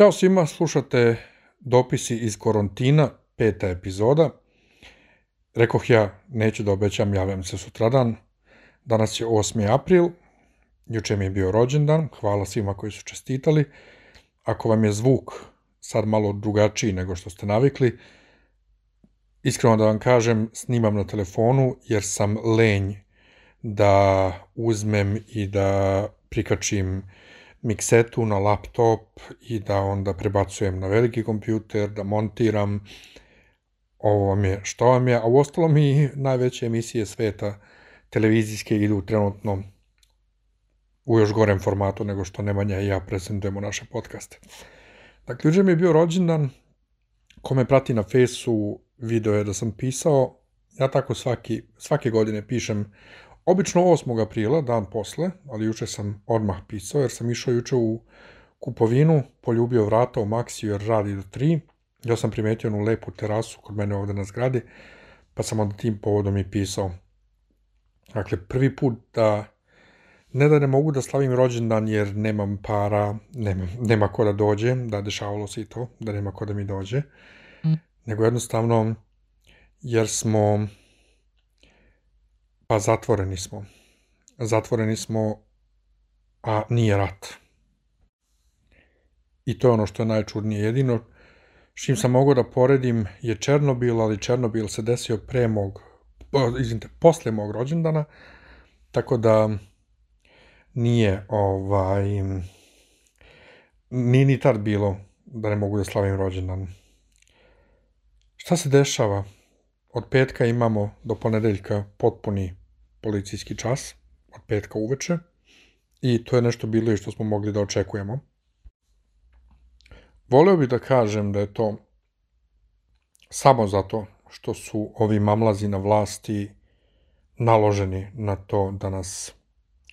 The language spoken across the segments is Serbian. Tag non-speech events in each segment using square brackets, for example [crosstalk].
Ćao svima, slušate dopisi iz Korontina, peta epizoda. Rekoh ja, neću da obećam, javljam se sutradan. Danas je 8. april, juče mi je bio rođendan, hvala svima koji su čestitali. Ako vam je zvuk sad malo drugačiji nego što ste navikli, iskreno da vam kažem, snimam na telefonu jer sam lenj da uzmem i da prikačim miksetu na laptop i da onda prebacujem na veliki kompjuter, da montiram. Ovo vam je što vam je, a u ostalom i najveće emisije sveta televizijske idu trenutno u još gorem formatu nego što Nemanja i ja prezentujemo naše podcaste. Dakle, juče mi je bio rođendan, ko me prati na fesu video je da sam pisao, ja tako svaki, svake godine pišem Obično 8. aprila, dan posle, ali juče sam odmah pisao, jer sam išao juče u kupovinu, poljubio vrata u Maxiju jer radi do 3. Ja sam primetio jednu lepu terasu kod mene ovde na zgradi, pa sam onda tim povodom i pisao. Dakle, prvi put da ne da ne mogu da slavim rođendan jer nemam para, nema, nema ko da dođe, da dešavalo se i to, da nema ko da mi dođe, mm. nego jednostavno jer smo Pa zatvoreni smo. Zatvoreni smo, a nije rat. I to je ono što je najčudnije. Jedino čim sam mogao da poredim je Černobil, ali Černobil se desio pre mog, izvinite, posle mog rođendana, tako da nije ovaj, nije ni tad bilo da ne mogu da slavim rođendan. Šta se dešava? Od petka imamo do ponedeljka potpuni policijski čas od petka uveče i to je nešto bilo i što smo mogli da očekujemo. Voleo bih da kažem da je to samo zato što su ovi mamlazi na vlasti naloženi na to da nas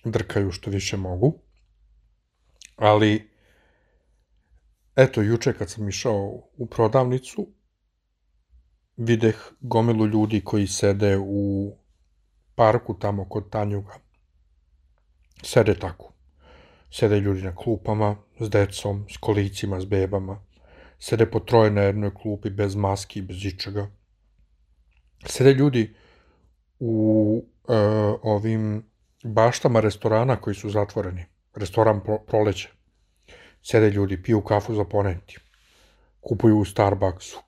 drkaju što više mogu. Ali, eto, juče kad sam išao u prodavnicu, videh gomilu ljudi koji sede u parku tamo kod Tanjuga. Sede tako. Sede ljudi na klupama, s decom, s kolicima, s bebama. Sede po troje na jednoj klupi, bez maski, bez ičega. Sede ljudi u e, ovim baštama restorana koji su zatvoreni. Restoran pro, proleće. Sede ljudi, piju kafu za poneti. Kupuju u Starbucksu.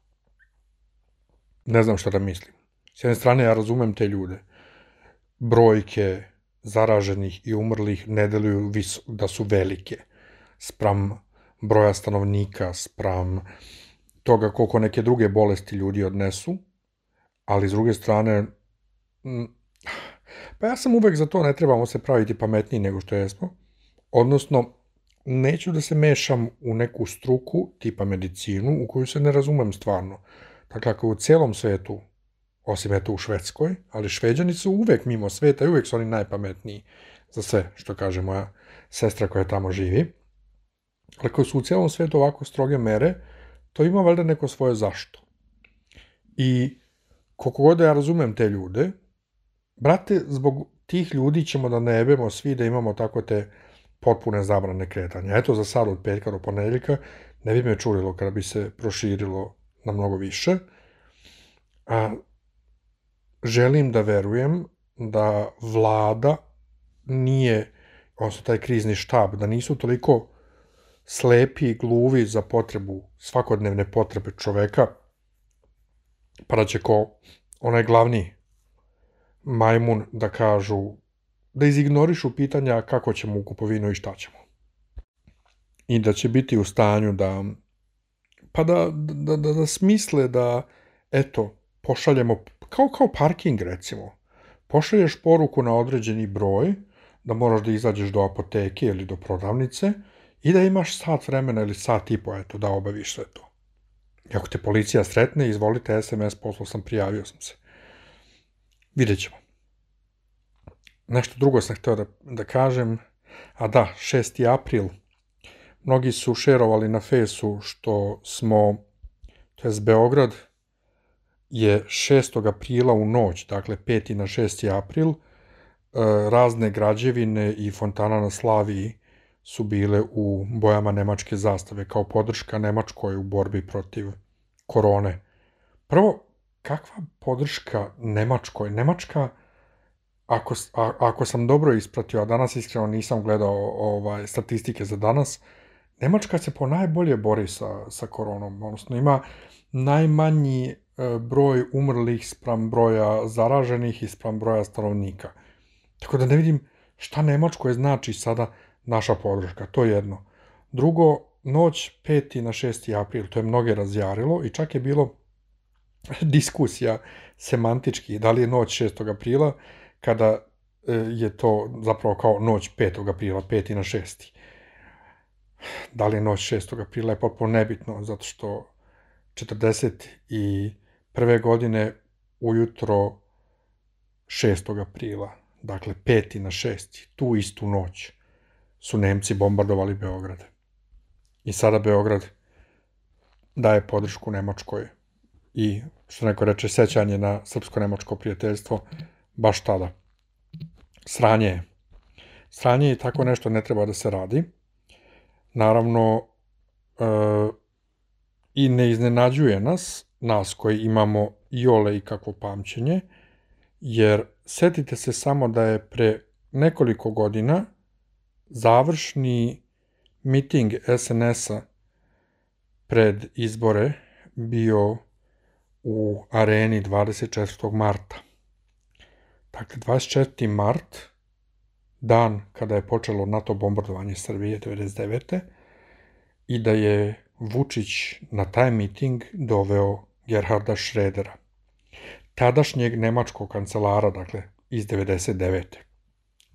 Ne znam šta da mislim. S jedne strane ja razumem te ljude brojke zaraženih i umrlih ne deluju da su velike spram broja stanovnika, spram toga koliko neke druge bolesti ljudi odnesu, ali s druge strane, pa ja sam uvek za to, ne trebamo se praviti pametniji nego što jesmo, odnosno, neću da se mešam u neku struku, tipa medicinu, u koju se ne razumem stvarno. Dakle, ako u celom svetu osim eto u Švedskoj, ali Šveđani su uvek mimo sveta i uvek su oni najpametniji za sve, što kaže moja sestra koja tamo živi. Ali ako su u cijelom svetu ovako stroge mere, to ima valjda neko svoje zašto. I koliko god da ja razumem te ljude, brate, zbog tih ljudi ćemo da ne jebemo svi da imamo tako te potpune zabrane kretanja. Eto, za sad od petka do ponedeljka ne bi me čulilo kada bi se proširilo na mnogo više. A želim da verujem da vlada nije, odnosno taj krizni štab, da nisu toliko slepi i gluvi za potrebu, svakodnevne potrebe čoveka, pa da će ko onaj glavni majmun da kažu, da izignorišu pitanja kako ćemo u kupovinu i šta ćemo. I da će biti u stanju da, pa da, da, da, da smisle da, eto, pošaljemo kao, kao parking recimo. Pošalješ poruku na određeni broj, da moraš da izađeš do apoteke ili do prodavnice i da imaš sat vremena ili sat i po, eto, da obaviš sve to. I ako te policija sretne, izvolite SMS, poslao sam, prijavio sam se. Vidjet ćemo. Nešto drugo sam hteo da, da kažem, a da, 6. april, mnogi su šerovali na fesu što smo, to je Beograd, je 6. aprila u noć, dakle 5. na 6. april, e, razne građevine i fontana na Slaviji su bile u bojama nemačke zastave kao podrška Nemačkoj u borbi protiv korone. Prvo, kakva podrška Nemačkoj? Nemačka, ako, a, ako sam dobro ispratio, a danas iskreno nisam gledao ovaj, statistike za danas, Nemačka se po najbolje bori sa, sa koronom, odnosno ima najmanji broj umrlih spram broja zaraženih i spram broja stanovnika. Tako da ne vidim šta Nemačkoj znači sada naša podrška, to je jedno. Drugo, noć 5. na 6. april, to je mnoge razjarilo i čak je bilo [laughs] diskusija semantički, da li je noć 6. aprila, kada e, je to zapravo kao noć 5. aprila, 5. na 6. Da li je noć 6. aprila je potpuno nebitno, zato što 41. godine ujutro 6. aprila, dakle 5. na 6. tu istu noć su Nemci bombardovali Beograd. I sada Beograd daje podršku Nemačkoj i, što neko reče, sećanje na srpsko-nemačko prijateljstvo baš tada. Sranje je. Sranje i tako nešto ne treba da se radi. Naravno, e, i ne iznenađuje nas, nas koji imamo i ole i kakvo pamćenje, jer setite se samo da je pre nekoliko godina završni miting SNS-a pred izbore bio u areni 24. marta. Dakle, 24. mart, dan kada je počelo NATO bombardovanje Srbije 99. i da je Vučić na taj miting doveo Gerharda Schrödera, tadašnjeg nemačkog kancelara, dakle, iz 99.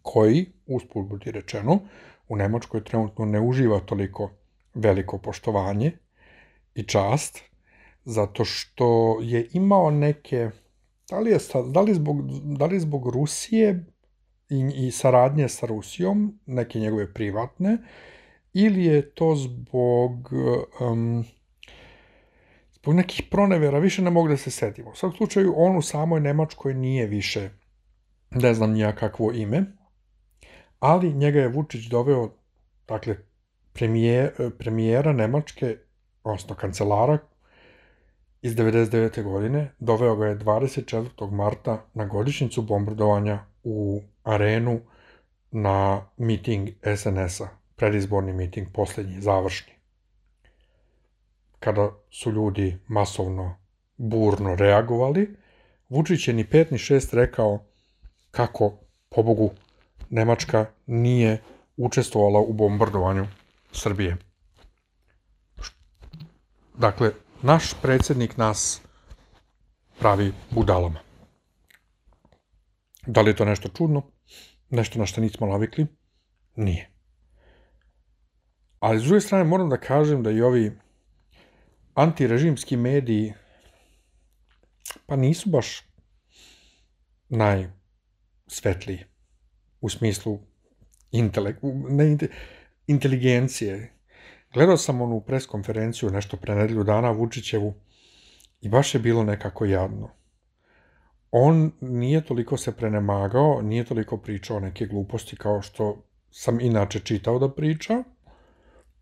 koji, usput budi rečeno, u Nemačkoj trenutno ne uživa toliko veliko poštovanje i čast, zato što je imao neke, da li, je, da li, zbog, da li zbog Rusije i, i saradnje sa Rusijom, neke njegove privatne, ili je to zbog um, zbog nekih pronevera, više ne mogu da se setimo. U svakom slučaju, on u samoj Nemačkoj nije više, ne znam nija kakvo ime, ali njega je Vučić doveo, dakle, premije, premijera Nemačke, odnosno kancelara iz 99. godine, doveo ga je 24. marta na godišnjicu bombardovanja u arenu na miting SNS-a, predizborni miting, poslednji, završni. Kada su ljudi masovno, burno reagovali, Vučić je ni pet ni šest rekao kako, pobogu, Nemačka nije učestvovala u bombardovanju Srbije. Dakle, naš predsednik nas pravi budalama. Da li je to nešto čudno? Nešto na što nismo navikli? Nije. Ali s druge strane moram da kažem da i ovi antirežimski mediji pa nisu baš najsvetliji u smislu intelekt, ne, inteligencije. Gledao sam onu preskonferenciju nešto pre nedelju dana Vučićevu i baš je bilo nekako jadno. On nije toliko se prenemagao, nije toliko pričao neke gluposti kao što sam inače čitao da priča,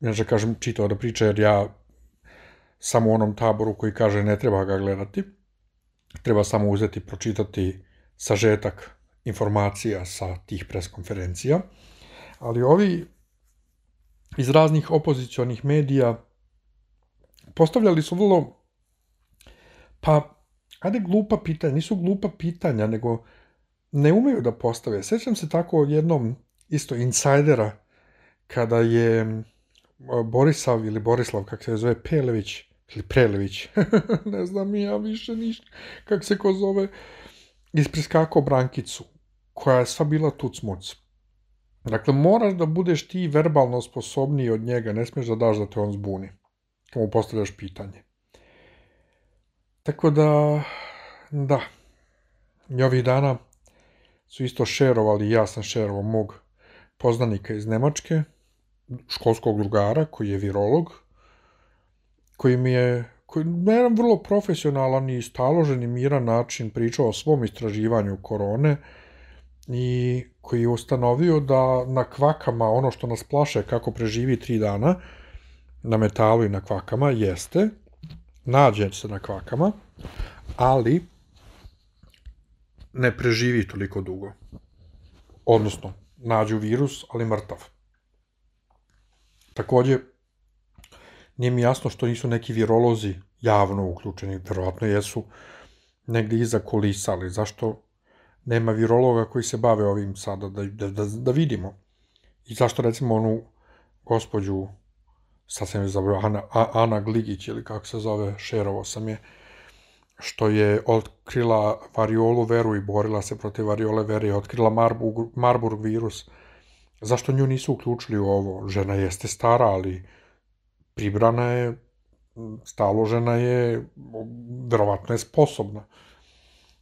Inače, kažem, čitao da priča, jer ja sam u onom taboru koji kaže ne treba ga gledati, treba samo uzeti, pročitati sažetak informacija sa tih preskonferencija, ali ovi iz raznih opozicionih medija postavljali su vrlo, pa, ajde glupa pitanja, nisu glupa pitanja, nego ne umeju da postave. Sećam se tako jednom isto insajdera kada je Borisav ili Borislav, kak se zove, Pelević, ili Prelević, [laughs] ne znam ja više ništa, kak se ko zove, ispreskakao Brankicu, koja je sva bila tucmuc. Dakle, moraš da budeš ti verbalno sposobniji od njega, ne smiješ da daš da te on zbuni, kad mu postavljaš pitanje. Tako da, da, i ovih dana su isto šerovali, ja sam šerovao mog poznanika iz Nemačke, školskog drugara koji je virolog, koji mi je koji na jedan vrlo profesionalan i staložen i miran način pričao o svom istraživanju korone i koji je ustanovio da na kvakama ono što nas plaše kako preživi tri dana na metalu i na kvakama jeste nađe se na kvakama, ali ne preživi toliko dugo. Odnosno, nađu virus, ali mrtav. Takođe, nije mi jasno što nisu neki virolozi javno uključeni, verovatno jesu negde iza kulisa, ali zašto nema virologa koji se bave ovim sada, da, da, da, da vidimo. I zašto recimo onu gospođu, sad sam je zabrao, Ana, Ana Gligić ili kako se zove, šerovo sam je, što je otkrila variolu veru i borila se protiv variole vere i otkrila Marburg, Marburg virus. Zašto nju nisu uključili u ovo? Žena jeste stara, ali pribrana je, staložena je, verovatno je sposobna.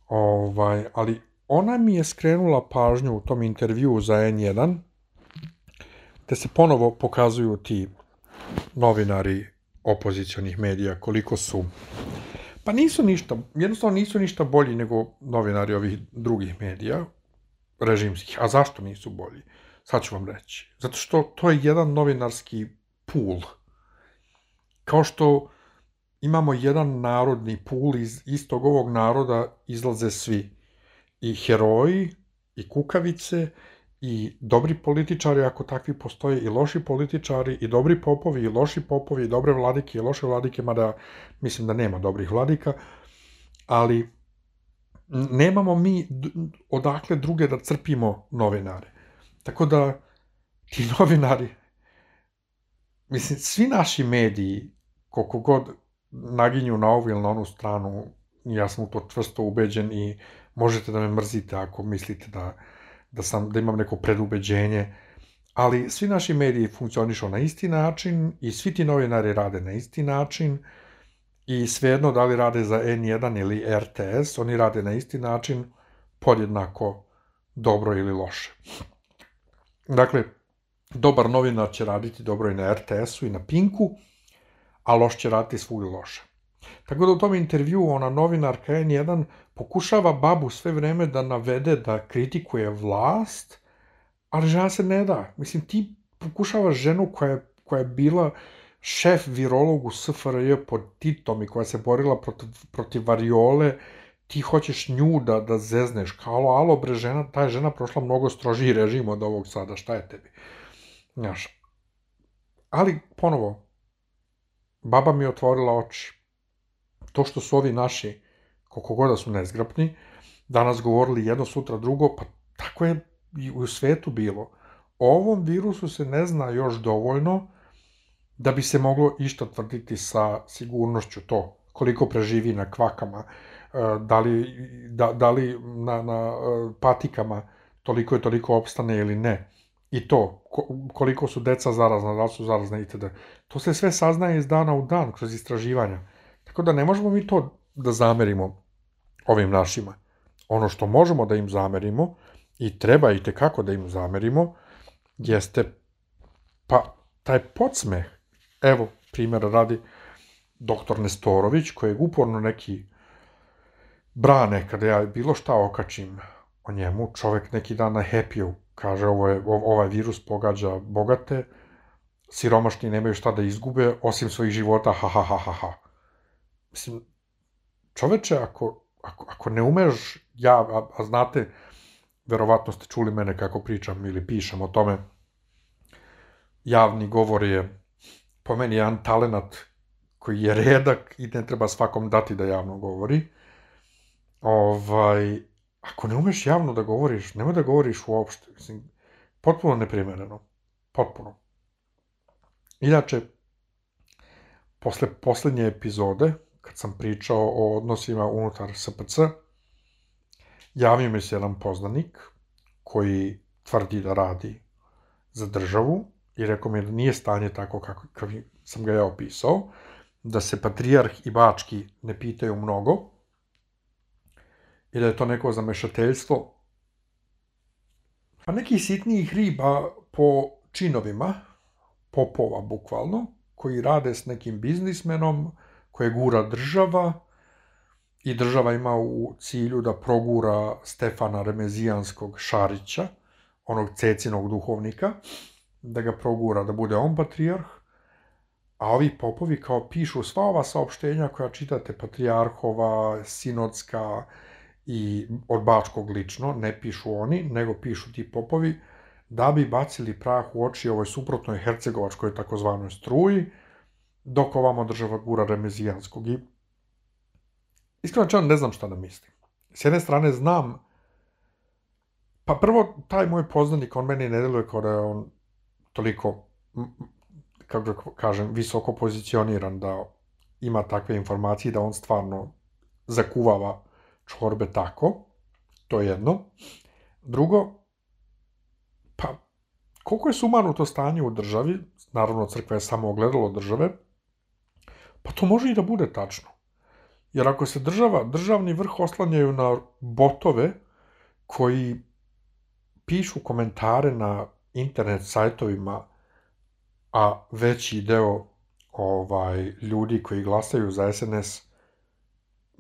Ovaj, ali ona mi je skrenula pažnju u tom intervju za N1, gde se ponovo pokazuju ti novinari opozicijonih medija, koliko su Pa nisu ništa, jednostavno nisu ništa bolji nego novinari ovih drugih medija, režimskih. A zašto nisu bolji? Sad ću vam reći. Zato što to je jedan novinarski pool. Kao što imamo jedan narodni pool, iz istog ovog naroda izlaze svi. I heroji, i kukavice, i dobri političari, ako takvi postoje, i loši političari, i dobri popovi, i loši popovi, i dobre vladike, i loše vladike, mada mislim da nema dobrih vladika, ali nemamo mi odakle druge da crpimo novinare. Tako da, ti [laughs] novinari, mislim, svi naši mediji, koliko god naginju na ovu ili na onu stranu, ja sam u to čvrsto ubeđen i možete da me mrzite ako mislite da da, sam, da imam neko predubeđenje, ali svi naši mediji funkcionišu na isti način i svi ti novinari rade na isti način i svejedno da li rade za N1 ili RTS, oni rade na isti način podjednako dobro ili loše. Dakle, dobar novinar će raditi dobro i na RTS-u i na Pinku, a loš će raditi svugdje loše. Tako da u tom intervju ona novinarka N1 pokušava babu sve vreme da navede da kritikuje vlast, ali žena se ne da. Mislim, ti pokušavaš ženu koja je, koja je bila šef virolog u SFRJ pod Titom i koja se borila protiv, protiv variole, ti hoćeš nju da, da zezneš, kao alo bre žena, ta je žena prošla mnogo strožiji režim od ovog sada, šta je tebi? Znaš, ali ponovo, baba mi je otvorila oči. To što su ovi naši koliko god da su nezgrapni, danas govorili jedno, sutra drugo, pa tako je i u svetu bilo. O ovom virusu se ne zna još dovoljno da bi se moglo išta tvrditi sa sigurnošću to, koliko preživi na kvakama, e, da li, da, da li na, na e, patikama toliko je toliko opstane ili ne. I to, koliko su deca zarazna, da li su zarazna itd. To se sve saznaje iz dana u dan kroz istraživanja. Tako da ne možemo mi to da zamerimo ovim našima. Ono što možemo da im zamerimo i treba i tekako da im zamerimo jeste pa taj podsmeh. Evo, primjera radi doktor Nestorović, kojeg uporno neki brane kada ja bilo šta okačim o njemu, čovek neki dan na happy kaže ovo je, ovaj virus pogađa bogate, siromašni nemaju šta da izgube, osim svojih života, ha, ha, ha, ha, ha. Mislim, čoveče, ako, ako, ako ne umeš, ja, a, a znate, verovatno ste čuli mene kako pričam ili pišem o tome, javni govor je po meni jedan talenat koji je redak i ne treba svakom dati da javno govori. Ovaj, ako ne umeš javno da govoriš, nemoj da govoriš uopšte. Mislim, potpuno neprimereno. Potpuno. Inače, posle poslednje epizode, kad sam pričao o odnosima unutar SPC, javio mi se jedan poznanik koji tvrdi da radi za državu i rekao mi da nije stanje tako kako, kako sam ga ja opisao, da se patrijarh i bački ne pitaju mnogo i da je to neko zamešateljstvo. Pa neki sitniji hriba po činovima, popova bukvalno, koji rade s nekim biznismenom, koje gura država i država ima u cilju da progura Stefana Remezijanskog Šarića, onog cecinog duhovnika, da ga progura da bude on patrijarh, a ovi popovi kao pišu sva ova saopštenja koja čitate, patrijarhova, sinodska i od Bačkog lično, ne pišu oni, nego pišu ti popovi, da bi bacili prah u oči ovoj suprotnoj hercegovačkoj takozvanoj struji, dok ovamo država gura Remezijanskog. I iskreno čan ne znam šta da mislim. S jedne strane znam, pa prvo, taj moj poznanik, on meni ne deluje kao da je on toliko, kako da kažem, visoko pozicioniran da ima takve informacije, da on stvarno zakuvava čorbe tako, to je jedno. Drugo, pa, koliko je sumanuto stanje u državi, naravno crkva je samo ogledalo države, pa to može i da bude tačno. Jer ako se država, državni vrh oslanjaju na botove koji pišu komentare na internet sajtovima, a veći deo ovaj ljudi koji glasaju za SNS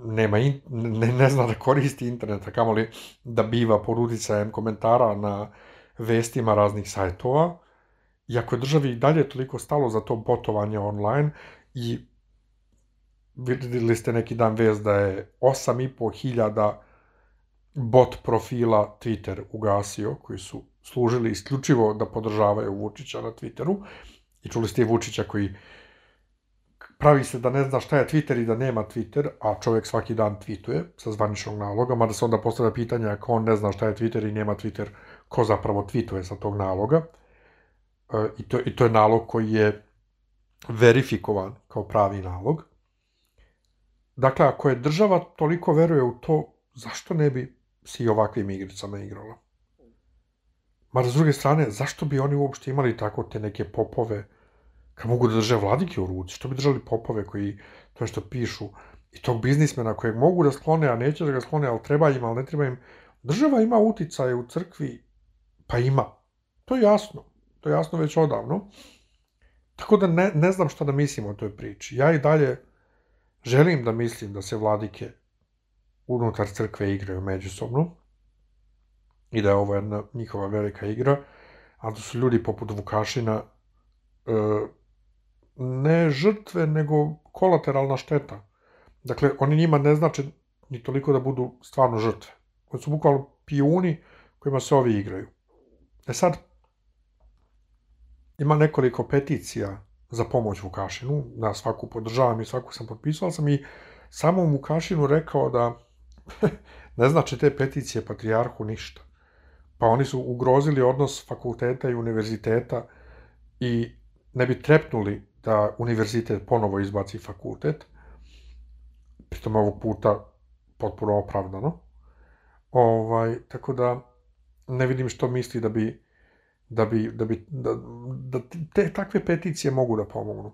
nema in, ne, ne zna da koristi internet, a kamoli da biva pod uticajem komentara na vestima raznih sajtova, i ako je državi dalje toliko stalo za to botovanje online i videli ste neki dan vez da je 8,5 hiljada bot profila Twitter ugasio, koji su služili isključivo da podržavaju Vučića na Twitteru. I čuli ste i Vučića koji pravi se da ne zna šta je Twitter i da nema Twitter, a čovjek svaki dan tweetuje sa zvaničnog naloga, mada se onda postavlja pitanje ako on ne zna šta je Twitter i nema Twitter, ko zapravo tweetuje sa tog naloga. E, i, to, I to je nalog koji je verifikovan kao pravi nalog. Dakle, ako je država toliko veruje u to, zašto ne bi se i ovakvim igricama igrala? Mada, s druge strane, zašto bi oni uopšte imali tako te neke popove, kad mogu da drže vladike u ruci? Što bi držali popove koji to što pišu i tog biznismena kojeg mogu da sklone, a neće da ga sklone, ali treba im, ali ne treba im. Država ima uticaje u crkvi, pa ima. To je jasno. To je jasno već odavno. Tako da ne, ne znam šta da mislim o toj priči. Ja i dalje želim da mislim da se vladike unutar crkve igraju međusobno i da je ovo jedna njihova velika igra, a da su ljudi poput Vukašina e, ne žrtve, nego kolateralna šteta. Dakle, oni njima ne znače ni toliko da budu stvarno žrtve. Oni su bukvalno pijuni kojima se ovi igraju. E sad, ima nekoliko peticija za pomoć Vukašinu, na svaku podržavam i svaku sam potpisao, sam i samom Vukašinu rekao da [laughs] ne znači te peticije patrijarhu ništa. Pa oni su ugrozili odnos fakulteta i univerziteta i ne bi trepnuli da univerzitet ponovo izbaci fakultet, pritom ovog puta potpuno opravdano. Ovaj, tako da ne vidim što misli da bi da bi, da bi da, da te takve peticije mogu da pomognu.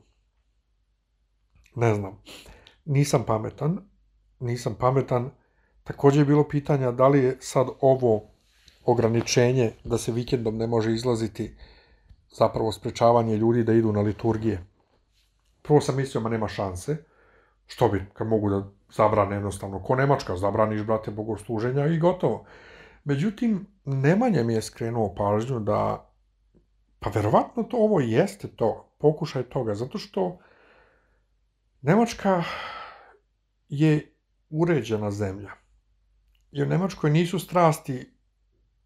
Ne znam. Nisam pametan. Nisam pametan. Takođe je bilo pitanja da li je sad ovo ograničenje da se vikendom ne može izlaziti zapravo sprečavanje ljudi da idu na liturgije. Prvo sam mislio, ma nema šanse. Što bi, kad mogu da zabrane jednostavno, ko Nemačka, zabraniš, brate, bogosluženja i gotovo. Međutim, Nemanja mi je skrenuo pažnju da Pa verovatno to ovo jeste to, pokušaj toga, zato što Nemačka je uređena zemlja. I u Nemačkoj nisu strasti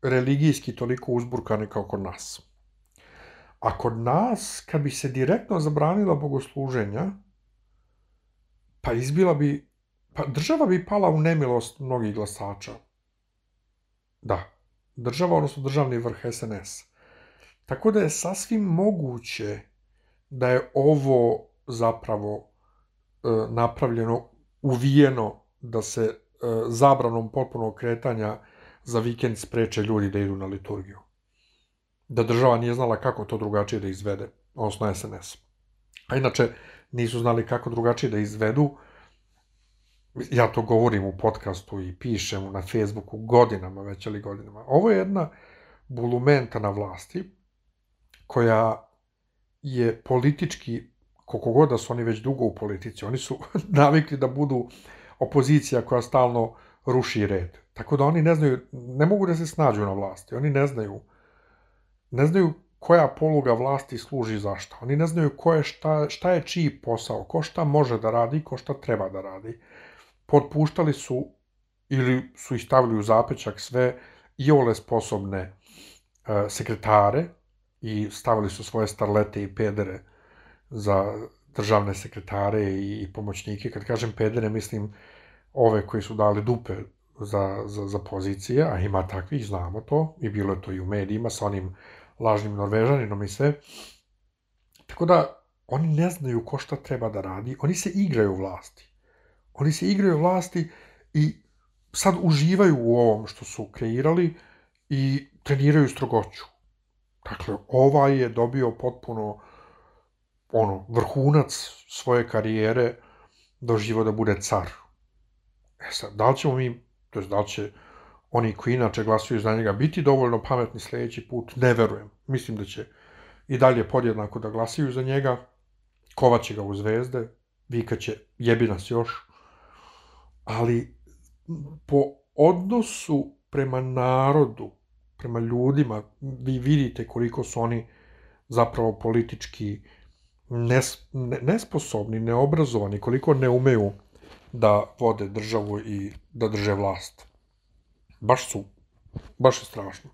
religijski toliko uzburkane kao kod nas. A kod nas, kad bi se direktno zabranila bogosluženja, pa izbila bi, pa država bi pala u nemilost mnogih glasača. Da, država, odnosno državni vrh SNS. Tako da je sasvim moguće da je ovo zapravo e, napravljeno, uvijeno da se e, zabranom potpunog kretanja za vikend spreče ljudi da idu na liturgiju. Da država nije znala kako to drugačije da izvede, odnosno SNS. A inače, nisu znali kako drugačije da izvedu, ja to govorim u podcastu i pišem na Facebooku godinama, već ali godinama. Ovo je jedna bulumenta na vlasti, koja je politički, koliko god da su oni već dugo u politici, oni su [laughs] navikli da budu opozicija koja stalno ruši red. Tako da oni ne znaju, ne mogu da se snađu na vlasti. Oni ne znaju, ne znaju koja poluga vlasti služi za šta. Oni ne znaju ko je šta, šta je čiji posao, ko šta može da radi, ko šta treba da radi. Potpuštali su ili su ih stavili u zapećak sve i ole sposobne e, sekretare i stavili su svoje starlete i pedere za državne sekretare i, i pomoćnike. Kad kažem pedere, mislim ove koji su dali dupe za, za, za pozicije, a ima takvih, znamo to, i bilo je to i u medijima sa onim lažnim norvežaninom i sve. Tako da, oni ne znaju ko šta treba da radi, oni se igraju vlasti. Oni se igraju vlasti i sad uživaju u ovom što su kreirali i treniraju strogoću. Dakle, ovaj je dobio potpuno ono, vrhunac svoje karijere doživo da bude car. E sad, da li ćemo mi, to je da li će oni koji inače glasuju za njega biti dovoljno pametni sledeći put, ne verujem. Mislim da će i dalje podjednako da glasaju za njega, kovaće ga u zvezde, vikaće jebi nas još, ali po odnosu prema narodu, prema ljudima, vi vidite koliko su oni zapravo politički nes, nesposobni, neobrazovani, koliko ne umeju da vode državu i da drže vlast. Baš su, baš je strašno.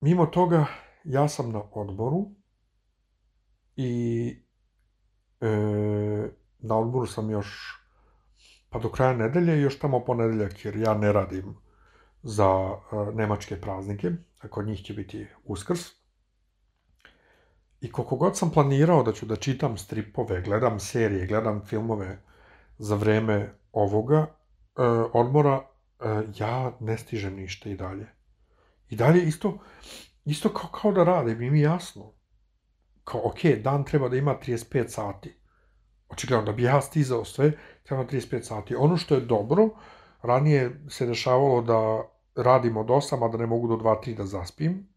Mimo toga, ja sam na odboru i e, na odboru sam još pa do kraja nedelje i još tamo ponedeljak, jer ja ne radim za uh, nemačke praznike, a kod njih će biti uskrs. I koliko god sam planirao da ću da čitam stripove, gledam serije, gledam filmove za vreme ovoga uh, odmora, ja ne stižem ništa i dalje. I dalje isto, isto kao, kao da radim, mi mi jasno. Kao, ok, dan treba da ima 35 sati. Očigledno da bi ja stizao sve, treba 35 sati. Ono što je dobro, ranije se dešavalo da radim od 8, a da ne mogu do 2-3 da zaspim.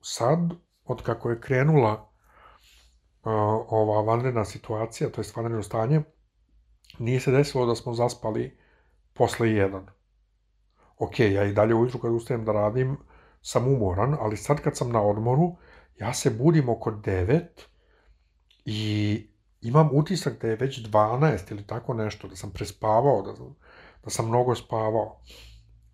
Sad, od kako je krenula uh, ova vanredna situacija, to je vanredno stanje, nije se desilo da smo zaspali posle 1. Ok, ja i dalje ujutru kad ustajem da radim, sam umoran, ali sad kad sam na odmoru, ja se budim oko 9 i imam utisak da je već 12 ili tako nešto, da sam prespavao, da, da sam mnogo spavao.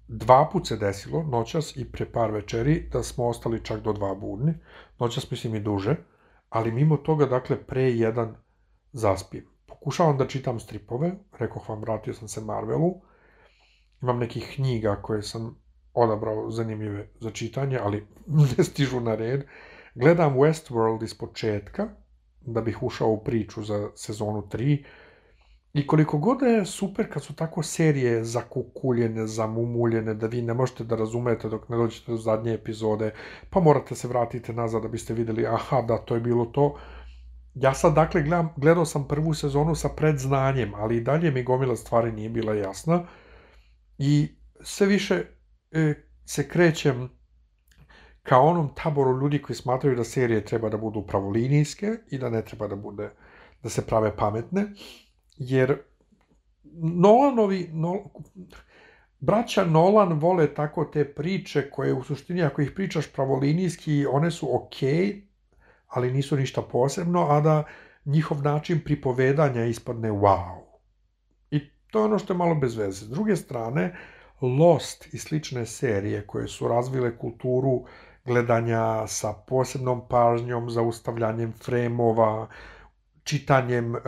Dva put se desilo, noćas i pre par večeri, da smo ostali čak do dva budni. Noćas mislim i duže, ali mimo toga, dakle, pre jedan zaspim. Pokušavam da čitam stripove, rekoh vam, vratio sam se Marvelu. Imam nekih knjiga koje sam odabrao zanimljive za čitanje, ali [laughs] ne stižu na red. Gledam Westworld iz početka, da bih ušao u priču za sezonu 3. I koliko god je super kad su tako serije zakukuljene, zamumuljene, da vi ne možete da razumete dok ne dođete do zadnje epizode, pa morate se vratiti nazad da biste videli, aha, da, to je bilo to. Ja sad, dakle, gledam, gledao sam prvu sezonu sa predznanjem, ali i dalje mi gomila stvari nije bila jasna. I sve više e, se krećem ka onom taboru ljudi koji smatraju da serije treba da budu pravolinijske i da ne treba da bude da se prave pametne, jer Nolanovi, Nol, braća Nolan vole tako te priče koje u suštini ako ih pričaš pravolinijski, one su okej, okay, ali nisu ništa posebno, a da njihov način pripovedanja ispadne wow. To je ono što je malo bez veze. S druge strane, Lost i slične serije koje su razvile kulturu gledanja sa posebnom pažnjom, zaustavljanjem fremova, čitanjem e,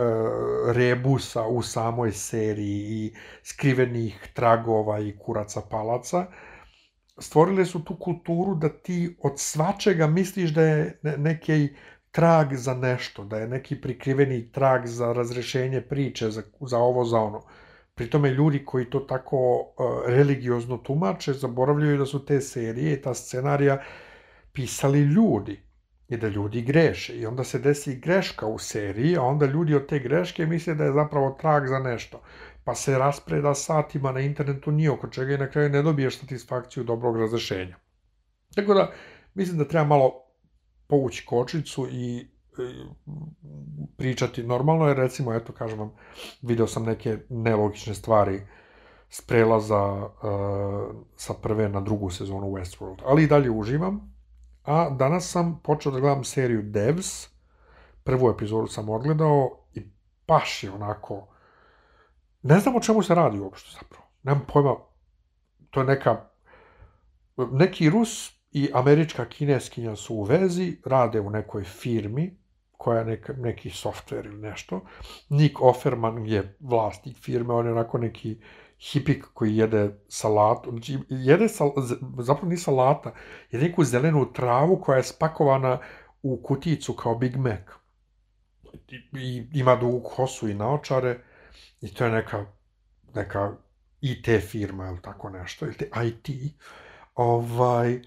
rebusa u samoj seriji i skrivenih tragova i kuraca palaca, stvorile su tu kulturu da ti od svačega misliš da je neki trag za nešto, da je neki prikriveni trag za razrešenje priče, za, za ovo, za ono. Pri tome ljudi koji to tako uh, religiozno tumače, zaboravljaju da su te serije, ta scenarija pisali ljudi i da ljudi greše. I onda se desi greška u seriji, a onda ljudi od te greške misle da je zapravo trag za nešto. Pa se raspreda satima na internetu nije oko čega i na kraju ne dobiješ satisfakciju dobrog razrešenja. Tako da, mislim da treba malo povući kočicu i pričati. Normalno, jer recimo, eto, kažem vam, video sam neke nelogične stvari s prelaza uh, sa prve na drugu sezonu Westworld, ali i dalje uživam. A danas sam počeo da gledam seriju Devs, prvu epizodu sam odgledao i baš je onako, ne znam o čemu se radi uopšte zapravo, nemam pojma, to je neka, neki Rus i američka kineskinja su u vezi, rade u nekoj firmi, koja neka, neki softver ili nešto. Nick Offerman je vlasnik firme, on je onako neki hipik koji jede salatu, znači jede sal, zapravo ni salata, je neku zelenu travu koja je spakovana u kuticu kao Big Mac. I, i ima dugu kosu i naočare i to je neka, neka IT firma ili tako nešto, ili IT. Ovaj,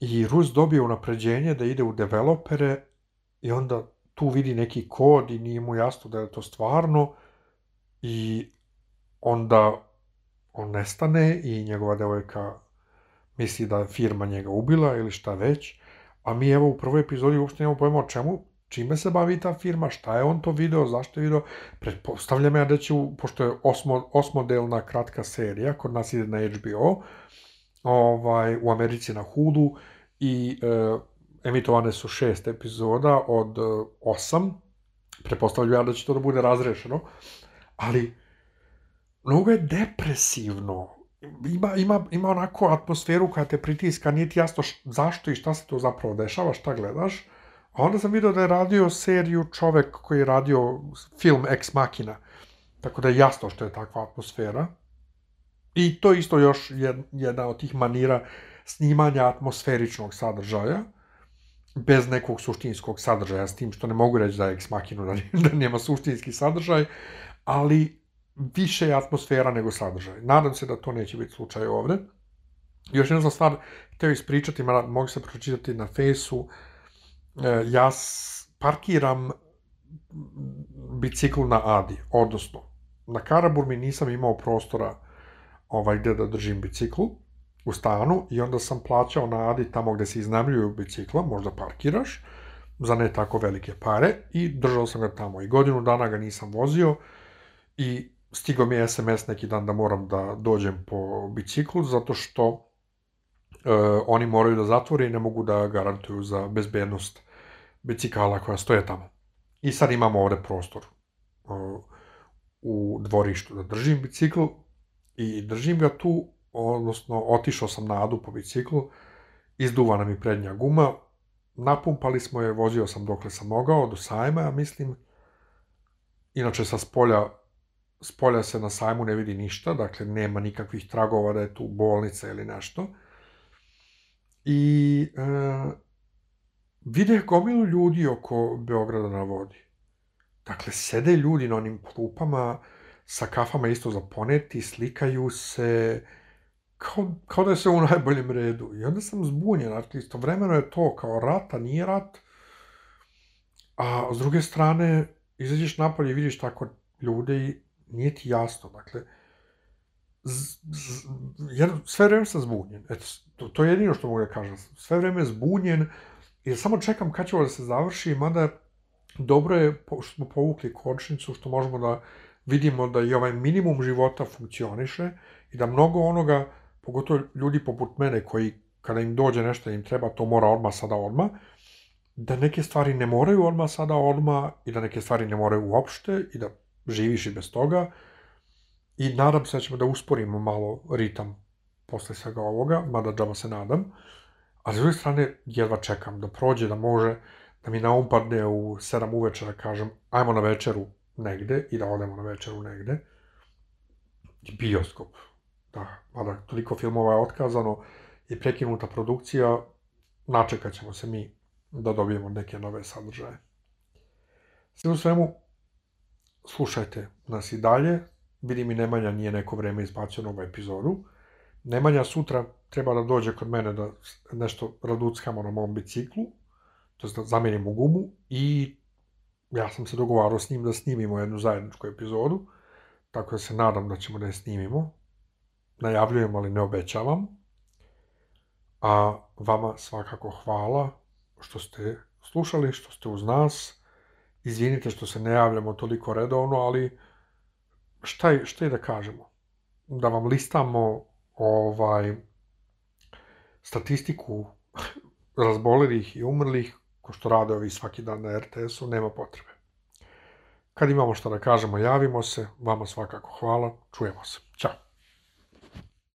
I Rus dobije unapređenje da ide u developere i onda tu vidi neki kod i nije mu jasno da je to stvarno i onda on nestane i njegova devojka misli da je firma njega ubila ili šta već, a mi evo u prvoj epizodi uopšte nemamo pojma o čemu, čime se bavi ta firma, šta je on to video, zašto je video, pretpostavljam ja da će, pošto je osmo, osmodelna kratka serija, kod nas ide na HBO, ovaj, u Americi na Hulu i e, emitovane su šest epizoda od e, osam, pretpostavljam ja da će to da bude razrešeno, ali mnogo je depresivno, ima, ima, ima onako atmosferu koja te pritiska, nije ti jasno š, zašto i šta se to zapravo dešava, šta gledaš, a onda sam vidio da je radio seriju čovek koji je radio film Ex Machina, tako da je jasno što je takva atmosfera. I to isto još jedna od tih manira snimanja atmosferičnog sadržaja, bez nekog suštinskog sadržaja, s tim što ne mogu reći da je Ex Machina da, [laughs] da nema suštinski sadržaj, ali više je atmosfera nego sadržaj. Nadam se da to neće biti slučaj ovde. Još jedna stvar, htio ispričati, mogu se pročitati na fejsu, e, ja parkiram bicikl na Adi, odnosno, na Karaburmi nisam imao prostora ovaj, gde da držim bicikl, u stanu i onda sam plaćao na Adi tamo gde se iznajmljuju bicikla, možda parkiraš, za ne tako velike pare i držao sam ga tamo. I godinu dana ga nisam vozio i stigao mi je SMS neki dan da moram da dođem po biciklu zato što e, oni moraju da zatvore i ne mogu da garantuju za bezbednost bicikala koja stoje tamo. I sad imamo ovde prostor e, u dvorištu da držim bicikl i držim ga tu odnosno otišao sam na Adu po biciklu, izduvana mi prednja guma, napumpali smo je, vozio sam dokle sam mogao, do sajma, ja mislim. Inače, sa spolja, spolja se na sajmu ne vidi ništa, dakle, nema nikakvih tragova da je tu bolnica ili nešto. I e, vide gomilu ljudi oko Beograda na vodi. Dakle, sede ljudi na onim klupama, sa kafama isto za poneti, slikaju se, kao, kao da je sve u najboljem redu. I onda sam zbunjen, dakle, istovremeno je to kao rat, a nije rat. A s druge strane, izađeš napolje i vidiš tako ljude i nije ti jasno. Dakle, z, z, jer sve vreme sam zbunjen. Eto, to, to je jedino što mogu da kažem. Sve vreme zbunjen i samo čekam kad će ovo da se završi, mada dobro je što smo povukli kočnicu, što možemo da vidimo da i ovaj minimum života funkcioniše i da mnogo onoga pogotovo ljudi poput mene koji kada im dođe nešto da im treba, to mora odmah sada odmah, da neke stvari ne moraju odmah sada odmah i da neke stvari ne moraju uopšte i da živiš i bez toga. I nadam se da ćemo da usporimo malo ritam posle svega ovoga, mada džaba se nadam. A s druge strane, jedva čekam da prođe, da može, da mi na um padne u 7 uveče da kažem, ajmo na večeru negde i da odemo na večeru negde. Bioskop da, mada toliko filmova je otkazano i prekinuta produkcija, načekat ćemo se mi da dobijemo neke nove sadržaje. Sve u svemu, slušajte nas i dalje, vidim i Nemanja nije neko vreme izbacio novu epizodu. Nemanja sutra treba da dođe kod mene da nešto raduckamo na mom biciklu, to je da zamenimo gumu i ja sam se dogovarao s njim da snimimo jednu zajedničku epizodu, tako da se nadam da ćemo da je snimimo najavljujem, ali ne obećavam. A vama svakako hvala što ste slušali, što ste uz nas. Izvinite što se ne javljamo toliko redovno, ali šta je, šta je da kažemo? Da vam listamo ovaj statistiku [laughs] razbolelih i umrlih, ko što rade ovi svaki dan na RTS-u, nema potrebe. Kad imamo što da kažemo, javimo se. Vama svakako hvala. Čujemo se. Ćao.